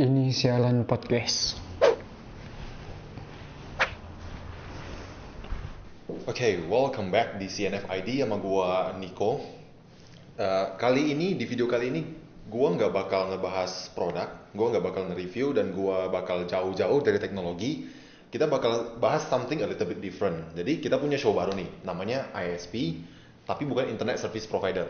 Ini sialan podcast. Oke, welcome back di CNF ID sama gua Nico. Eh, kali ini di video kali ini gua nggak bakal ngebahas produk, gua nggak bakal nge-review dan gua bakal jauh-jauh dari teknologi. Kita bakal bahas something a little bit different. Jadi kita punya show baru nih, namanya ISP, tapi bukan Internet Service Provider.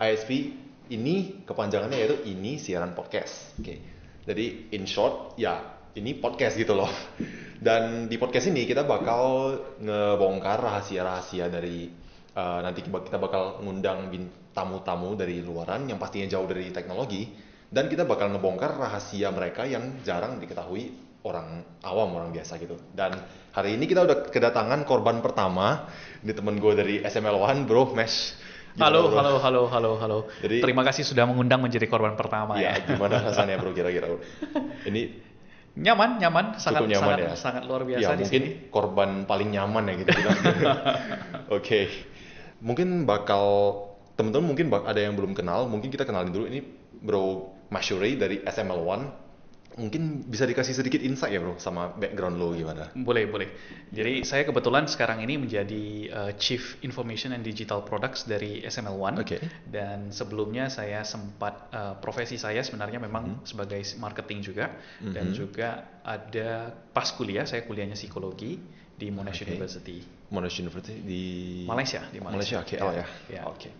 ISP ini kepanjangannya yaitu ini siaran podcast. Oke. Jadi in short ya ini podcast gitu loh. Dan di podcast ini kita bakal ngebongkar rahasia-rahasia dari uh, nanti kita bakal ngundang tamu-tamu dari luaran yang pastinya jauh dari teknologi dan kita bakal ngebongkar rahasia mereka yang jarang diketahui orang awam orang biasa gitu. Dan hari ini kita udah kedatangan korban pertama ini temen gue dari SML1 bro Mesh. Gimana, Halo, bro? halo, halo, halo, halo. Jadi- Terima kasih sudah mengundang menjadi korban pertama Ya, ya. gimana rasanya bro kira-kira? Ini Nyaman, nyaman, sangat nyaman sangat ya. sangat luar biasa Ya di mungkin sini. korban paling nyaman ya gitu. Oke, mungkin bakal teman-teman mungkin ada yang belum kenal, mungkin kita kenalin dulu ini Bro Mashuri dari SML1. Mungkin bisa dikasih sedikit insight ya bro sama background lo gimana? Boleh, boleh. Jadi saya kebetulan sekarang ini menjadi uh, Chief Information and Digital Products dari SML1. Oke. Dan sebelumnya saya sempat uh, profesi saya sebenarnya memang sebagai marketing juga dan Mhm. juga ada pas kuliah saya kuliahnya psikologi di Monash Oke. University. Monash University di Malaysia, di Malaysia. KL ya. Ya. Oke.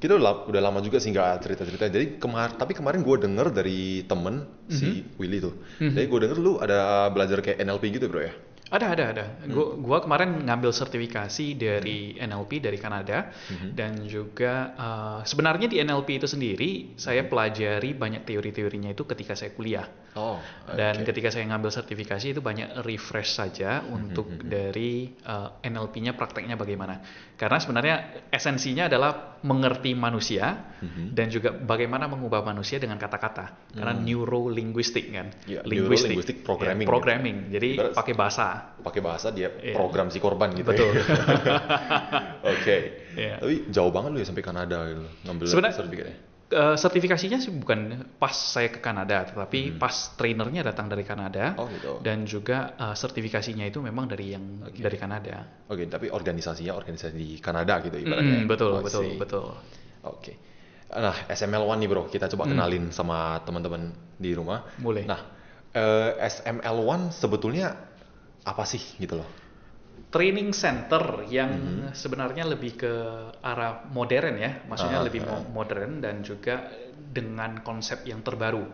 Kita udah, udah lama juga sih nggak cerita-cerita. Jadi kemar tapi kemarin gue denger dari temen si Willy tuh. Mhm. Jadi gue denger lu ada belajar kayak NLP gitu bro ya? Ada, ada, ada. Hmm. Gua kemarin ngambil sertifikasi dari NLP dari Kanada Hmm. dan juga uh, sebenarnya di NLP itu sendiri saya pelajari banyak teori-teorinya itu ketika saya kuliah. Oh. Dan oke. ketika saya ngambil sertifikasi itu banyak refresh saja Hmm, untuk dari uh, NLP-nya prakteknya bagaimana. Karena sebenarnya esensinya adalah mengerti manusia Mhm. dan juga bagaimana mengubah manusia dengan kata-kata. Karena neuro linguistic kan. Hmm. Ya, neuro-linguistic programming Ya, gitu. programming. Jadi Ibarat- pakai bahasa. pakai bahasa dia Iya. program si korban gitu Betul. ya. Oke. Iya. Tapi jauh banget lu ya sampai Kanada gitu ngambil Sebenarnya- sertifikatnya. Eh, sertifikasinya sih bukan pas saya ke Kanada, tetapi pas trainernya datang dari Kanada Hmm. Oh, gitu. dan juga eh, sertifikasinya itu memang dari yang Oke. dari Kanada. Oke, tapi organisasinya organisasi di Kanada gitu ibaratnya. Mm, betul, Oh, betul, see. betul. Oke. Nah, SML1 nih bro, kita coba kenalin sama teman-teman di rumah. Hmm. Boleh. Nah, eh, SML1 sebetulnya apa sih gitu loh? Training center yang Mm-hmm. sebenarnya lebih ke arah modern ya, maksudnya Ah, lebih mo- modern dan juga dengan konsep yang terbaru.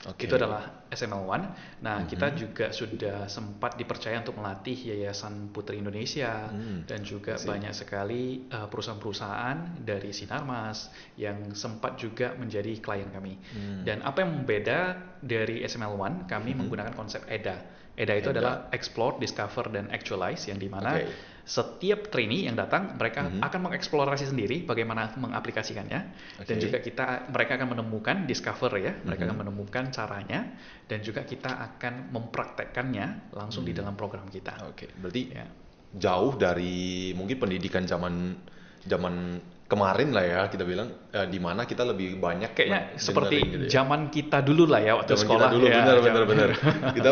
Oke. Itu adalah SML1. Nah, kita Mhm. juga sudah sempat dipercaya untuk melatih Yayasan Putri Indonesia Hmm, dan juga banyak sekali uh, perusahaan-perusahaan dari Sinarmas yang sempat juga menjadi klien kami. Hmm. Dan apa yang membeda dari SML1, kami menggunakan konsep EDA. EDA itu EDA. adalah Explore, Discover, dan Actualize yang di mana Oke. setiap trainee yang datang mereka Mhm. akan mengeksplorasi sendiri bagaimana mengaplikasikannya dan Oke. juga kita mereka akan menemukan discover ya mereka Mhm. akan menemukan caranya dan juga kita akan mempraktekkannya langsung di dalam program kita Oke, berarti ya jauh dari mungkin pendidikan zaman zaman kemarin lah ya kita bilang eh, di mana kita lebih banyak kayaknya seperti gitu ya. zaman kita dulu lah ya waktu Zaman sekolah kita dulu ya, bener zaman- bener kita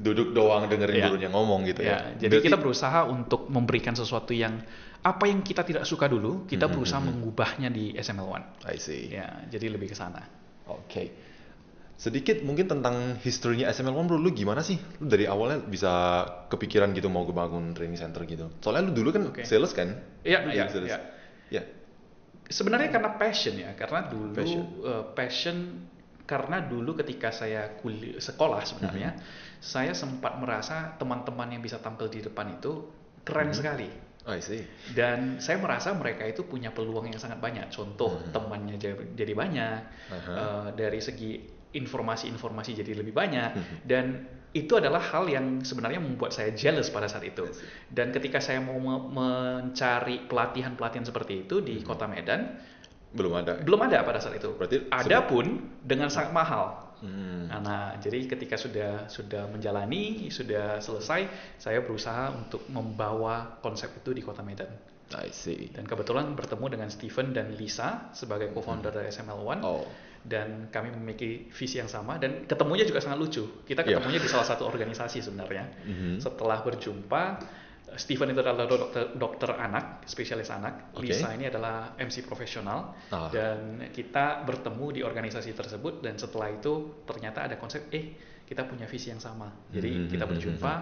duduk doang dengerin Ya. gurunya ngomong gitu ya, Ya, jadi Berarti- kita berusaha untuk memberikan sesuatu yang apa yang kita tidak suka dulu, kita Mhm, berusaha mhm. mengubahnya di SML1. I see Ya, jadi lebih ke sana. Oke. Sedikit mungkin tentang historinya SML1 bro, lu gimana sih? Lu dari awalnya bisa kepikiran gitu mau bangun training center gitu. Soalnya lu dulu kan Oke. sales kan? Iya, iya, iya. Ya. Sebenarnya karena passion ya, karena dulu Passion. eh, passion karena dulu ketika saya kuliah sekolah sebenarnya, Mhm. saya sempat merasa teman-teman yang bisa tampil di depan itu keren Mhm. sekali. Oh, I see. Dan saya merasa mereka itu punya peluang yang sangat banyak. Contoh Mhm. temannya jadi, banyak, Aha. eh, dari segi informasi-informasi jadi lebih banyak, Mhm. dan itu adalah hal yang sebenarnya membuat saya jealous pada saat itu. Dan ketika saya mau me- mencari pelatihan-pelatihan seperti itu di Kota Medan, Belum ada. belum ada pada saat itu. Berarti ada pun dengan sangat mahal. Hmm. Nah, jadi ketika sudah sudah menjalani, sudah selesai, saya berusaha untuk membawa konsep itu di Kota Medan. I see. Dan kebetulan bertemu dengan Steven dan Lisa sebagai co-founder dari SML1. Oh. dan kami memiliki visi yang sama dan ketemunya juga sangat lucu. Kita Iya. ketemunya di salah satu organisasi sebenarnya. Mhm. Setelah berjumpa, Steven itu adalah dokter, dokter anak, spesialis anak. Oke. Lisa ini adalah MC profesional Ah. dan kita bertemu di organisasi tersebut dan setelah itu ternyata ada konsep eh kita punya visi yang sama. Jadi Mhm, kita mhm, berjumpa,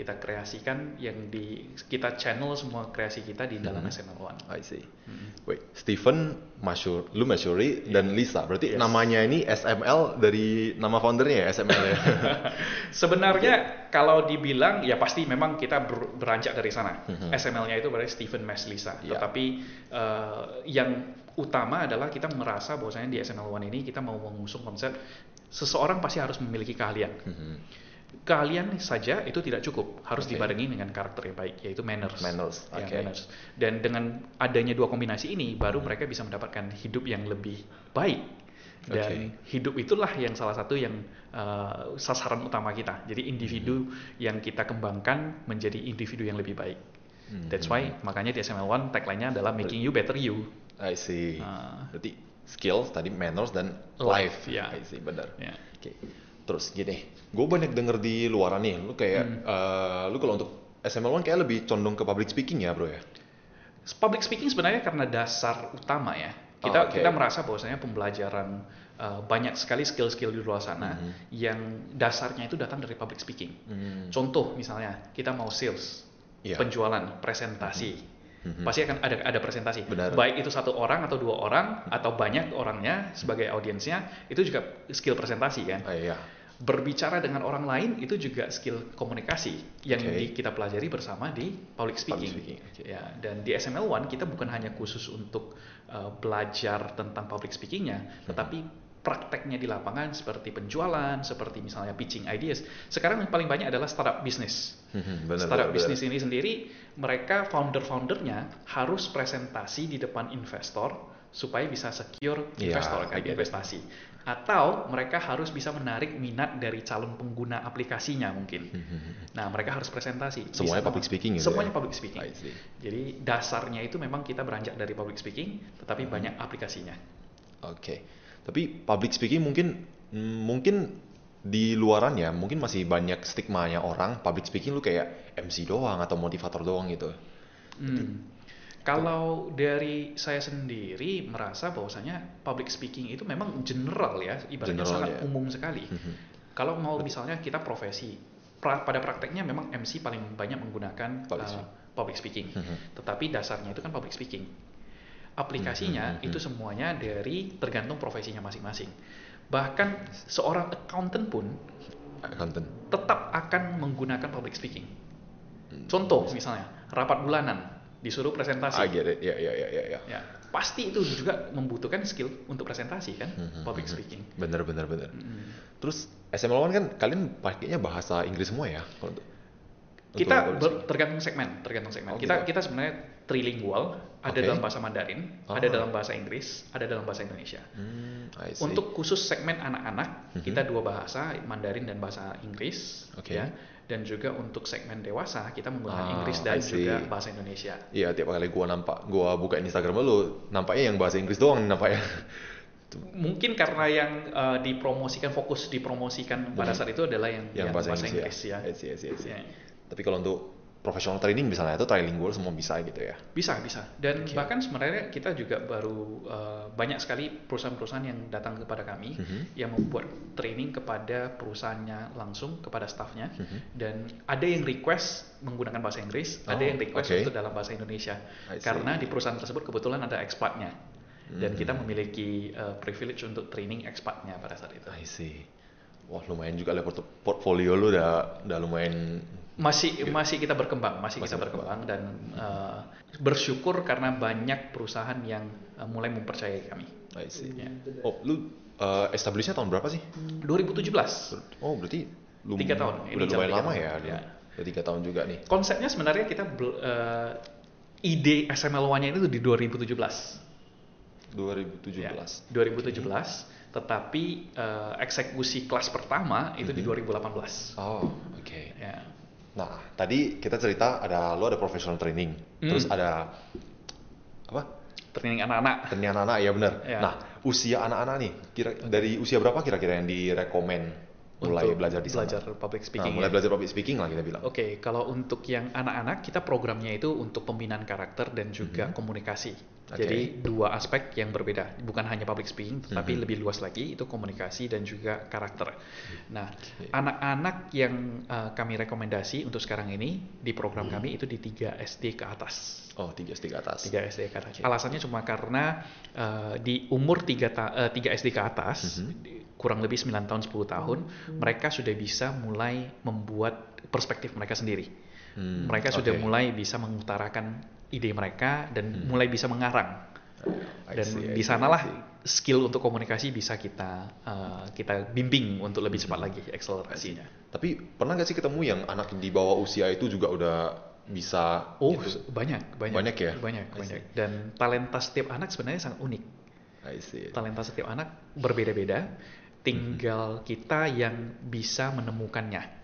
kita kreasikan yang di kita channel semua kreasi kita di dalam Mhm. SML One. I see. Mhm. Wait, Stephen, Masyur, lu Masyuri, dan Lisa. Berarti Yes. namanya ini SML dari nama foundernya ya, SML ya? Sebenarnya kalau dibilang ya pasti memang kita ber- beranjak dari sana. Mhm. SML-nya itu berarti Stephen Mesh Lisa. Ya. Tetapi eh, yang utama adalah kita merasa bahwasanya di SML One ini kita mau mengusung konsep seseorang pasti harus memiliki keahlian. Mhm. Keahlian saja itu tidak cukup, harus Oke. dibarengi dengan karakter yang baik, yaitu manners. Manners, Ya, oke. manners. Dan dengan adanya dua kombinasi ini, baru mereka bisa mendapatkan hidup yang lebih baik. Dan hidup itulah yang salah satu yang uh, sasaran utama kita. Jadi individu yang kita kembangkan menjadi individu yang lebih baik. Hmm. That's why makanya di SML One tagline-nya adalah making you better you. I see. Ah. Berarti skills tadi manners dan Life, ya. I see, benar. Ya. Oke. Terus gini, gue banyak denger di luaran nih, lu kayak, Hmm. eh, lu kalau untuk SML One kayak lebih condong ke public speaking ya bro ya? Public speaking sebenarnya karena dasar utama ya. Oh, Kita oke. kita merasa bahwasanya pembelajaran uh, banyak sekali skill-skill di luar sana Mhm. yang dasarnya itu datang dari public speaking. Hmm. Contoh misalnya kita mau sales, Iya. penjualan, presentasi. Mhm. Pasti akan ada ada presentasi. Benar. Baik itu satu orang atau dua orang atau banyak orangnya sebagai audiensnya itu juga skill presentasi kan. Ah, iya. Berbicara dengan orang lain itu juga skill komunikasi yang Oke. di- kita pelajari bersama di public speaking. speaking, oke. Ya, dan di SML One kita bukan hanya khusus untuk uh, belajar tentang public speakingnya, tetapi prakteknya di lapangan seperti penjualan, seperti misalnya pitching ideas. Sekarang yang paling banyak adalah startup bisnis. Mhm, benar, startup bisnis ini sendiri, mereka founder-foundernya harus presentasi di depan investor supaya bisa secure Iya, investor kan get it. investasi. Atau mereka harus bisa menarik minat dari calon pengguna aplikasinya mungkin. Mhm. Nah, mereka harus presentasi. Semuanya public speaking gitu Semuanya ya? public speaking. Jadi dasarnya itu memang kita beranjak dari public speaking, tetapi Hmm. banyak aplikasinya. Oke. Tapi public speaking mungkin mm, mungkin di luaran ya, mungkin masih banyak stigmanya orang public speaking lu kayak MC doang atau motivator doang gitu. Hmm. Kalau dari saya sendiri merasa bahwasanya public speaking itu memang general ya, ibaratnya General, sangat ya. umum sekali. Mhm. Kalau mau misalnya kita profesi, pra- pada prakteknya memang MC paling banyak menggunakan Public uh, speaking. public speaking. Mhm. Tetapi dasarnya itu kan public speaking. Aplikasinya Mhm, mhm, itu semuanya dari tergantung profesinya masing-masing. Bahkan seorang accountant pun Accountant. tetap akan menggunakan public speaking. Hmm. Contoh misalnya rapat bulanan disuruh presentasi. I get it. Ya ya ya ya ya. Ya, pasti itu juga membutuhkan skill untuk presentasi kan, Mhm, public mhm. speaking. Bener bener bener. Mm. Terus SML One kan kalian pakainya bahasa Inggris semua ya kalau untuk Kita untuk tergantung segmen, tergantung segmen. Oh, kita gitu. kita sebenarnya trilingual, ada Oke. dalam bahasa Mandarin, ada Ah. dalam bahasa Inggris, ada dalam bahasa Indonesia. Hmm. Untuk khusus segmen anak-anak, Mhm. kita dua bahasa, Mandarin dan bahasa Inggris, Oke. ya. Dan juga untuk segmen dewasa, kita menggunakan Ah, Inggris dan juga bahasa Indonesia. Iya tiap kali gua nampak, gua buka Instagram lu, nampaknya yang bahasa Inggris doang nampaknya. Mungkin karena yang uh, dipromosikan, fokus dipromosikan pada saat itu adalah yang, yang, bahasa, Inggris, ya. I see, I see, I see. Ya. Tapi kalau untuk professional training misalnya itu trilingual semua bisa gitu ya. Bisa, bisa. Dan Oke. bahkan sebenarnya kita juga baru uh, banyak sekali perusahaan-perusahaan yang datang kepada kami Mhm. yang membuat training kepada perusahaannya langsung kepada staffnya Mhm. dan ada yang request menggunakan bahasa Inggris, ada Oh, yang request oke. untuk dalam bahasa Indonesia. Karena di perusahaan tersebut kebetulan ada expatnya dan Mhm. kita memiliki uh, privilege untuk training expatnya pada saat itu. I see. Wah lumayan juga lah port- portfolio lu udah udah lumayan. Masih masih kita berkembang, masih, Masih kita berkembang dan uh, bersyukur karena banyak perusahaan yang uh, mulai mempercayai kami. I see. Ya. Oh lu uh, establishnya tahun berapa sih? 2017. Oh berarti lu Tiga tahun. Ini Udah jam lumayan lama tahun. ya. Ya. Udah tiga tahun juga nih. Konsepnya sebenarnya kita uh, ide SML One-nya itu di 2017. 2017. Ya, 2017. Tetapi uh, eksekusi kelas pertama itu di Mhm. 2018. Oh oke. Ya. Nah, tadi kita cerita ada lo ada professional training, Hmm. terus ada apa? training anak-anak. Training anak-anak ya benar. Ya. Nah, usia anak-anak nih, kira dari usia berapa kira-kira yang direkomend mulai Untuk belajar di sana? belajar public Nah, speaking. mulai ya. belajar public speaking lah kita bilang. Oke, kalau untuk yang anak-anak kita programnya itu untuk pembinaan karakter dan juga komunikasi. Mhm. Oke. Jadi dua aspek yang berbeda, bukan hanya public speaking, tetapi Mhm. lebih luas lagi itu komunikasi dan juga karakter. Nah, Oke. anak-anak yang uh, kami rekomendasi untuk sekarang ini di Mhm. program kami itu di 3 SD ke atas. Oh, tiga SD ke atas. 3 SD ke atas. Oke. Alasannya cuma karena uh, di umur 3, ta- uh, 3 SD ke atas, Mhm. di- kurang lebih 9 tahun 10 tahun, mereka sudah bisa mulai membuat perspektif mereka sendiri. Hmm, mereka sudah oke. mulai bisa mengutarakan ide mereka dan Hmm. mulai bisa mengarang. I Dan see, di sanalah see. skill untuk komunikasi bisa kita uh, kita bimbing untuk lebih cepat lagi akselerasinya. Tapi pernah nggak sih ketemu yang anak di bawah usia itu juga udah bisa Oh, gitu? banyak, banyak. Banyak ya? Banyak, banyak. Dan talenta setiap anak sebenarnya sangat unik. I see. talenta setiap anak berbeda-beda, Mm-hmm. tinggal kita yang bisa menemukannya.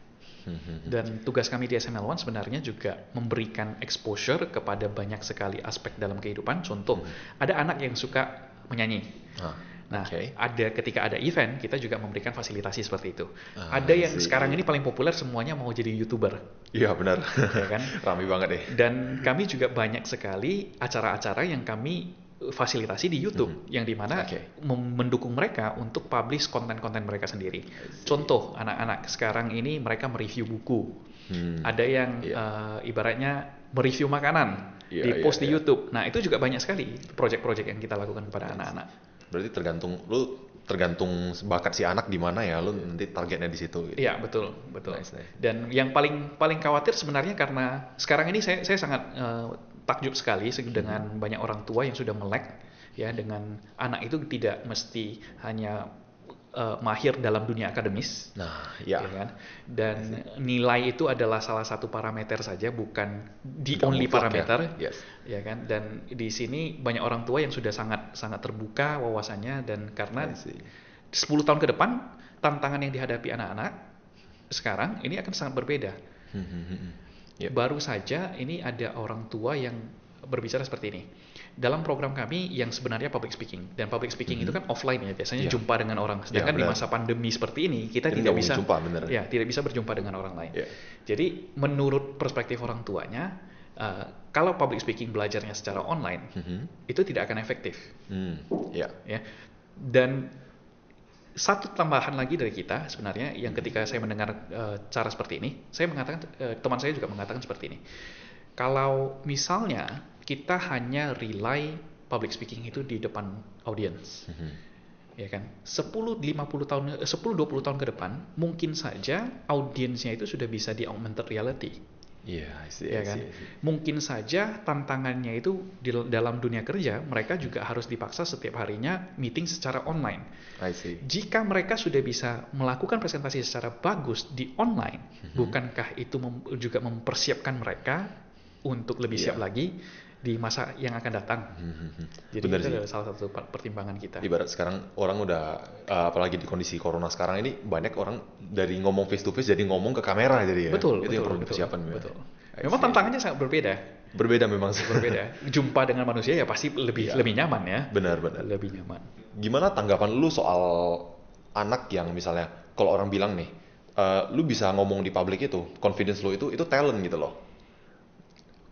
Hmm, hmm, hmm. Dan tugas kami di SML One sebenarnya juga memberikan exposure kepada banyak sekali aspek dalam kehidupan. Contoh, ada anak yang suka menyanyi. Ah, Nah, oke. ada ketika ada event kita juga memberikan fasilitasi seperti itu. Ah, ada yang see. sekarang ini paling populer semuanya mau jadi youtuber, Iya benar. ya kan? Rame banget deh. Dan kami juga banyak sekali acara-acara yang kami fasilitasi di YouTube, yang di mana Hmm. Oke. mem- mendukung mereka untuk publish konten-konten mereka sendiri. Contoh, anak-anak sekarang ini mereka mereview buku. Hmm. Ada yang Iya. uh, ibaratnya mereview makanan Iya, di iya, post di iya. YouTube. Nah itu juga banyak sekali proyek-proyek yang kita lakukan kepada anak-anak. Berarti tergantung lu tergantung bakat si anak di mana ya, lu nanti targetnya di situ. Gitu. Iya betul betul. Nice, nice. Dan yang paling paling khawatir sebenarnya karena sekarang ini saya saya sangat eh, takjub sekali se- dengan banyak orang tua yang sudah melek ya dengan anak itu tidak mesti hanya eh, mahir dalam dunia akademis. Nah, ya. ya kan? Dan nilai itu adalah salah satu parameter saja, bukan the Bukan only ya. parameter, Yes. ya kan? Dan di sini banyak orang tua yang sudah sangat sangat terbuka wawasannya dan karena I see. 10 tahun ke depan tantangan yang dihadapi anak-anak sekarang ini akan sangat berbeda. Hmm, hmm, hmm, hmm. Yep. Baru saja ini ada orang tua yang berbicara seperti ini. Dalam program kami yang sebenarnya public speaking dan public speaking itu kan offline ya biasanya Iya. jumpa dengan orang. Sedangkan di benar. masa pandemi seperti ini kita Ini tidak bisa jumpa, ya tidak bisa berjumpa dengan orang lain. Iya. Jadi menurut perspektif orang tuanya eh, kalau public speaking belajarnya secara online Mhm. itu tidak akan efektif Hmm, ya. ya. Dan satu tambahan lagi dari kita sebenarnya yang ketika saya mendengar eh, cara seperti ini, saya mengatakan eh, teman saya juga mengatakan seperti ini. Kalau misalnya kita hanya rely public speaking itu di depan audience, Mhm. ya kan? 10 50 tahun eh, 10 20 tahun ke depan mungkin saja audiensnya itu sudah bisa di augmented reality Iya, I see, ya I kan? see, I see. Mungkin saja tantangannya itu di dalam dunia kerja mereka juga harus dipaksa setiap harinya meeting secara online. I see. Jika mereka sudah bisa melakukan presentasi secara bagus di online, Mhm. bukankah itu mem- juga mempersiapkan mereka untuk lebih siap Iya. lagi di masa yang akan datang? Hmm, hmm, hmm. Jadi Benar itu sih. adalah salah satu per- pertimbangan kita. Ibarat sekarang orang udah uh, apalagi di kondisi corona sekarang ini banyak orang dari ngomong face to face jadi ngomong ke kamera jadi ya. Betul, Itu betul, yang perlu betul, dipersiapkan. ya. betul. Memang tantangannya sangat berbeda, berbeda memang. sih. berbeda. Jumpa dengan manusia ya pasti lebih Iya. lebih nyaman ya. Benar, benar. Lebih nyaman. Gimana tanggapan lu soal anak yang misalnya kalau orang bilang nih, uh, lu bisa ngomong di publik itu, confidence lu itu itu talent gitu loh.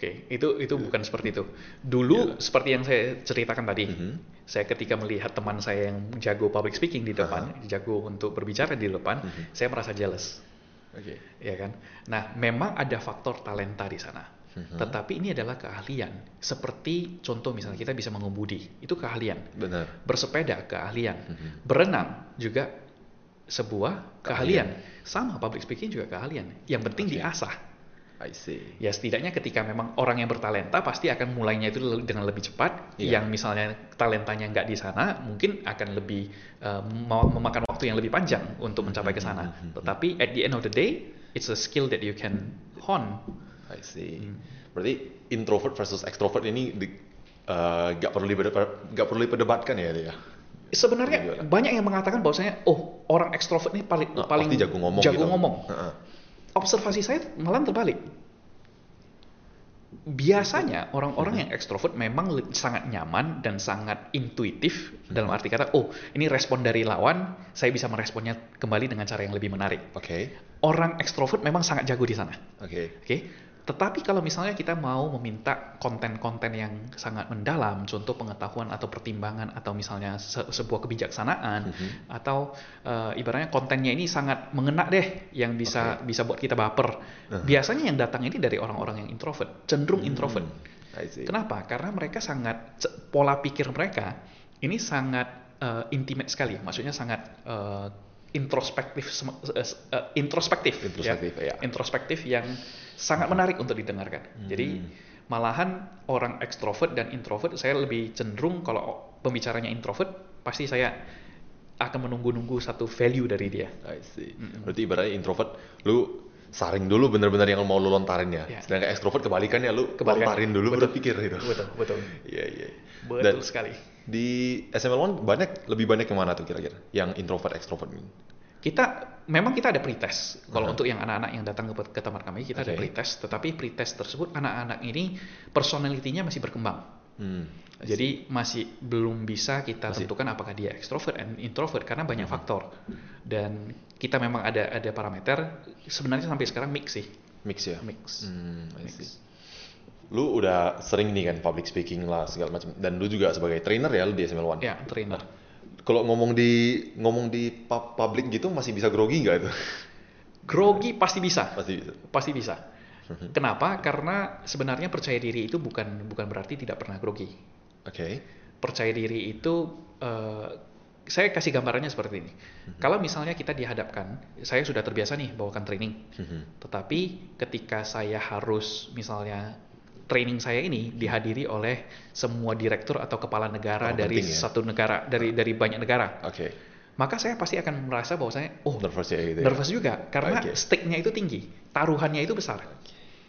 Oke, itu itu bukan seperti itu. Dulu seperti yang saya ceritakan tadi, Iya. Mhm. saya ketika melihat teman saya yang jago public speaking di depan, jago untuk berbicara di depan, Mhm. saya merasa jealous, Oke. ya kan? Nah, memang ada faktor talenta di sana. Mhm. Tetapi ini adalah keahlian. Seperti contoh misalnya kita bisa mengemudi, itu keahlian. Benar. Bersepeda keahlian. Mhm. Berenang juga sebuah Keahlian. keahlian. Sama public speaking juga keahlian. Yang penting Oke. diasah. I see. Ya setidaknya ketika memang orang yang bertalenta pasti akan mulainya itu dengan lebih cepat. Iya. Yang misalnya talentanya nggak di sana mungkin akan lebih eh, mem- memakan waktu yang lebih panjang untuk mencapai ke sana. Mhm. Tetapi at the end of the day, it's a skill that you can hone. I see. Hmm. Berarti introvert versus extrovert ini di, uh, gak perlu diperdebat, gak perlu diperdebatkan ya ya. Sebenarnya banyak yang mengatakan bahwasanya oh orang ekstrovert ini paling Nah, paling jago ngomong jago gitu. ngomong. Heeh. Observasi saya malah terbalik. biasanya orang-orang yang ekstrovert memang sangat nyaman dan sangat intuitif dalam arti kata, oh ini respon dari lawan, saya bisa meresponnya kembali dengan cara yang lebih menarik. Oke. Orang ekstrovert memang sangat jago di sana. Oke. Oke, tetapi kalau misalnya kita mau meminta konten-konten yang sangat mendalam, contoh pengetahuan atau pertimbangan atau misalnya se- sebuah kebijaksanaan Mhm. atau eh, ibaratnya kontennya ini sangat mengena deh, yang bisa bisa buat kita baper. Uh-huh. Biasanya yang datang ini dari orang-orang yang introvert, cenderung introvert. Hmm, I see. Kenapa? Karena mereka sangat pola pikir mereka ini sangat eh, intimate sekali, maksudnya sangat eh, introspektif, sem- eh, eh, introspektif, Introspektif, ya. introspektif yang sangat menarik untuk didengarkan. Jadi Hmm. malahan orang ekstrovert dan introvert saya lebih cenderung kalau pembicaranya introvert pasti saya akan menunggu-nunggu satu value dari dia. I see. Berarti ibaratnya introvert, lu saring dulu bener-bener yang mau lu lontarin ya. Ya. Sedangkan ekstrovert kebalikannya, lu Kebalikan. lontarin dulu Betul. baru pikir gitu. Betul, betul. Iya, iya. Betul Dan sekali. Di SML1 banyak, lebih banyak yang mana tuh kira-kira? Yang introvert, extrovert ini? Kita memang kita ada pretest. Kalau Aha. untuk yang anak-anak yang datang ke, ke tempat kami kita ada Oke. pretest, tetapi pretest tersebut anak-anak ini personalitinya masih berkembang. Hmm. Jadi masih belum bisa kita Masih- tentukan apakah dia extrovert and introvert karena banyak faktor. Dan kita memang ada ada parameter sebenarnya sampai sekarang mix sih. mix ya? Mix. Hmm. Mix. Lu udah sering nih kan public speaking lah segala macam dan lu juga sebagai trainer ya lu di SML1. Ya, trainer. Kalau ngomong di ngomong di pub- public gitu masih bisa grogi nggak itu? Grogi pasti bisa. Pasti bisa. Pasti bisa. Kenapa? Karena sebenarnya percaya diri itu bukan bukan berarti tidak pernah grogi. Oke. Percaya diri itu eh, saya kasih gambarannya seperti ini. Kalau misalnya kita dihadapkan, saya sudah terbiasa nih bawakan training. Mhm. Tetapi ketika saya harus misalnya training saya ini dihadiri oleh semua direktur atau kepala negara Orang dari penting ya. satu negara dari dari banyak negara, Oke. maka saya pasti akan merasa bahwa saya oh Nervous ya gitu ya? nervous juga karena Oke. stake-nya itu tinggi, taruhannya itu besar.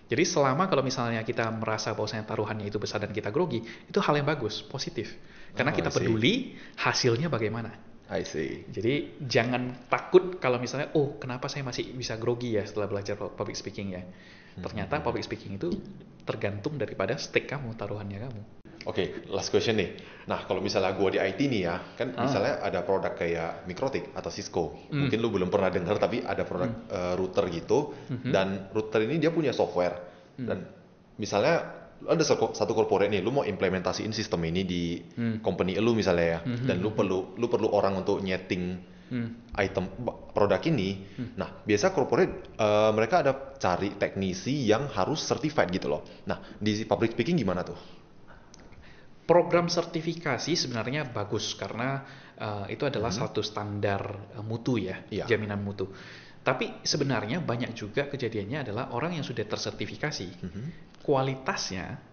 Jadi selama kalau misalnya kita merasa bahwa taruhannya itu besar dan kita grogi, itu hal yang bagus, positif. Karena Oh, kita peduli hasilnya bagaimana. I see. Jadi jangan takut kalau misalnya, oh kenapa saya masih bisa grogi ya setelah belajar public speaking ya. Ternyata Hmm. public speaking itu tergantung daripada stake kamu, taruhannya kamu. Oke, last question nih. Nah, kalau misalnya gua di IT nih ya, kan Ah. misalnya ada produk kayak Mikrotik atau Cisco. Hmm. Mungkin lu belum pernah dengar tapi ada produk eh, router gitu Mhm. dan router ini dia punya software. Hmm. Dan misalnya ada satu corporate nih, lu mau implementasiin sistem ini di Hmm. company lu misalnya ya. Mhm. Dan lu perlu lu perlu orang untuk nyeting Hmm. item produk ini. Nah, biasa corporate eh, mereka ada cari teknisi yang harus certified gitu loh. Nah, di public speaking gimana tuh? Program sertifikasi sebenarnya bagus karena eh, itu adalah satu standar eh, mutu ya, Hmm. Iya. jaminan mutu. Tapi sebenarnya banyak juga kejadiannya adalah orang yang sudah tersertifikasi, Mhm. kualitasnya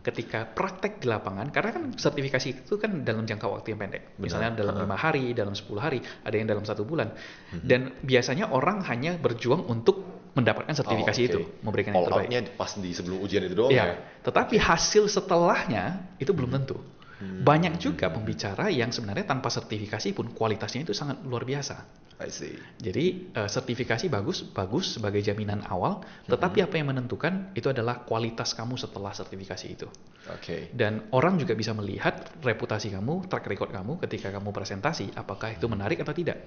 ketika praktek di lapangan, karena kan sertifikasi itu kan dalam jangka waktu yang pendek, Benar. misalnya dalam lima hari, dalam 10 hari, ada yang dalam satu bulan, Mhm. dan biasanya orang hanya berjuang untuk mendapatkan sertifikasi Oh, oke. itu, memberikan yang All terbaik. out-nya pas di sebelum ujian itu doang Iya, ya? tetapi hasil setelahnya itu belum tentu. Hmm. Banyak juga pembicara yang sebenarnya tanpa sertifikasi pun kualitasnya itu sangat luar biasa. I see. Jadi eh, sertifikasi bagus, bagus sebagai jaminan awal, tetapi apa yang menentukan itu adalah kualitas kamu setelah sertifikasi itu. Oke. Dan orang juga bisa melihat reputasi kamu, track record kamu ketika kamu presentasi, apakah itu menarik atau tidak.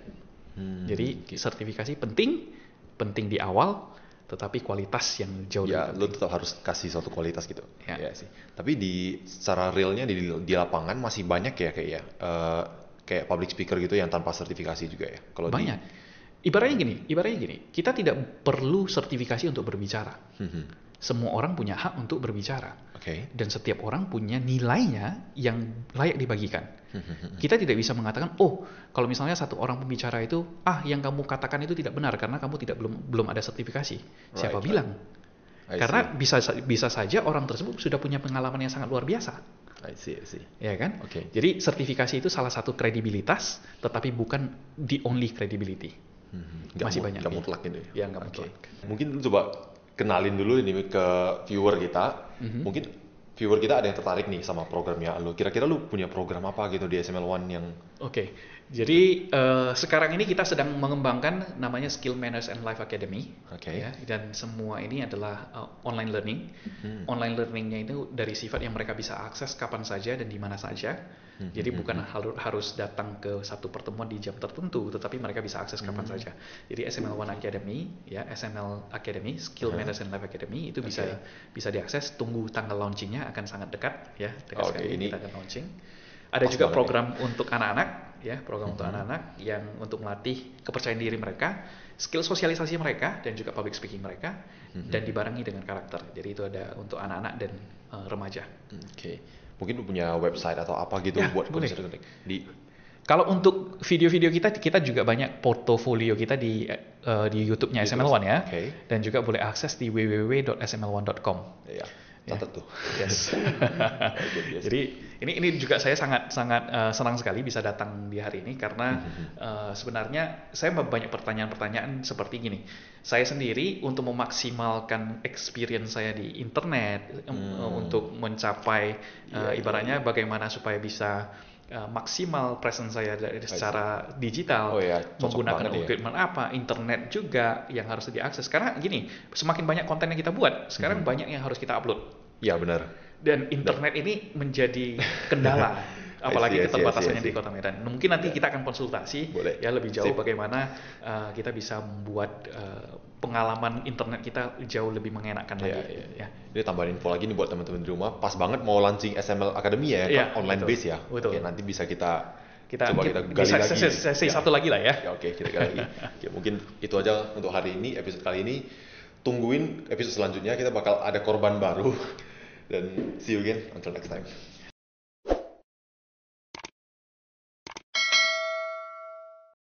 Hmm, Jadi oke. sertifikasi penting, penting di awal, tetapi kualitas yang jauh ya, lebih lu penting. tetap harus kasih suatu kualitas gitu. Ya. Iya sih. Tapi di secara realnya di, di lapangan masih banyak ya kayak ya, eh, kayak public speaker gitu yang tanpa sertifikasi juga ya. Kalau di- Banyak. Ibaratnya gini, ibaratnya gini, kita tidak perlu sertifikasi untuk berbicara. Mhm. Semua orang punya hak untuk berbicara. Oke. Dan setiap orang punya nilainya yang layak dibagikan. Mhm. Kita tidak bisa mengatakan, oh, kalau misalnya satu orang pembicara itu, ah, yang kamu katakan itu tidak benar karena kamu tidak belum belum ada sertifikasi. Siapa Right, bilang? I Karena see. bisa sa- bisa saja orang tersebut sudah punya pengalaman yang sangat luar biasa, I see, I see. ya kan? Oke. Jadi sertifikasi itu salah satu kredibilitas, tetapi bukan the only credibility. Mhm. Nggak Masih mu- banyak, nggak iya. mutlak gitu ya. Iya, Oke. mutlak. Mungkin lu coba kenalin dulu ini ke viewer kita. Mhm. Mungkin viewer kita ada yang tertarik nih sama programnya lu. Kira-kira lu punya program apa gitu di SML1 yang Oke, Jadi eh, sekarang ini kita sedang mengembangkan namanya Skill Manners and Life Academy. Oke. Ya, dan semua ini adalah eh, online learning. Hmm. Online learningnya itu dari sifat yang mereka bisa akses kapan saja dan di mana saja. Hmm, Jadi hmm, bukan haru- harus datang ke satu pertemuan di jam tertentu, tetapi mereka bisa akses kapan Hmm. saja. Jadi SML One Academy, ya SML Academy, Skill and Life Academy itu bisa Oke. bisa diakses. Tunggu tanggal launchingnya akan sangat dekat, ya dekat Oke, sekali ini kita akan launching. Ada juga program untuk anak-anak, ya program untuk Mhm. anak-anak yang untuk melatih kepercayaan diri mereka, skill sosialisasi mereka, dan juga public speaking mereka, Mhm. dan dibarengi dengan karakter. Jadi itu ada untuk anak-anak dan eh, remaja. Oke. Mungkin lu punya website atau apa gitu Ya, buat boleh. connect. Di Kalau untuk video-video kita, kita juga banyak portofolio kita di eh, di YouTube-nya YouTube. SML One ya, Oke. dan juga boleh akses di www.sml1.com. ya, catat tuh. Yes. Jadi ini ini juga saya sangat sangat eh, senang sekali bisa datang di hari ini karena eh, sebenarnya saya banyak pertanyaan-pertanyaan seperti gini. Saya sendiri untuk memaksimalkan experience saya di internet Hmm. untuk mencapai iya, ibaratnya bagaimana supaya bisa eh, maksimal presence saya dari secara digital Oh ya, cocok menggunakan ya. equipment apa, internet juga yang harus diakses. Karena gini, semakin banyak konten yang kita buat, sekarang Mhm. banyak yang harus kita upload Ya benar. dan internet ini menjadi kendala apalagi see, I see, I see, keterbatasannya I see. di kota Medan. Mungkin nanti Ya. kita akan konsultasi Boleh. ya lebih jauh Sip. bagaimana uh, kita bisa membuat uh, pengalaman internet kita jauh lebih mengenakan Ya, lagi. ya, ya. Ini tambahin info lagi nih buat teman-teman di rumah. Pas banget mau launching SML Academy ya, Iya, kan online betul. base ya. Betul. Oke, nanti bisa kita Kita, coba kita kita gali bisa lagi. sesi, sesi Ya. satu lagi lah ya. Ya, oke, kita gali lagi. Oke, mungkin itu aja untuk hari ini, episode kali ini. Tungguin episode selanjutnya, kita bakal ada korban baru. Dan see you again until next time.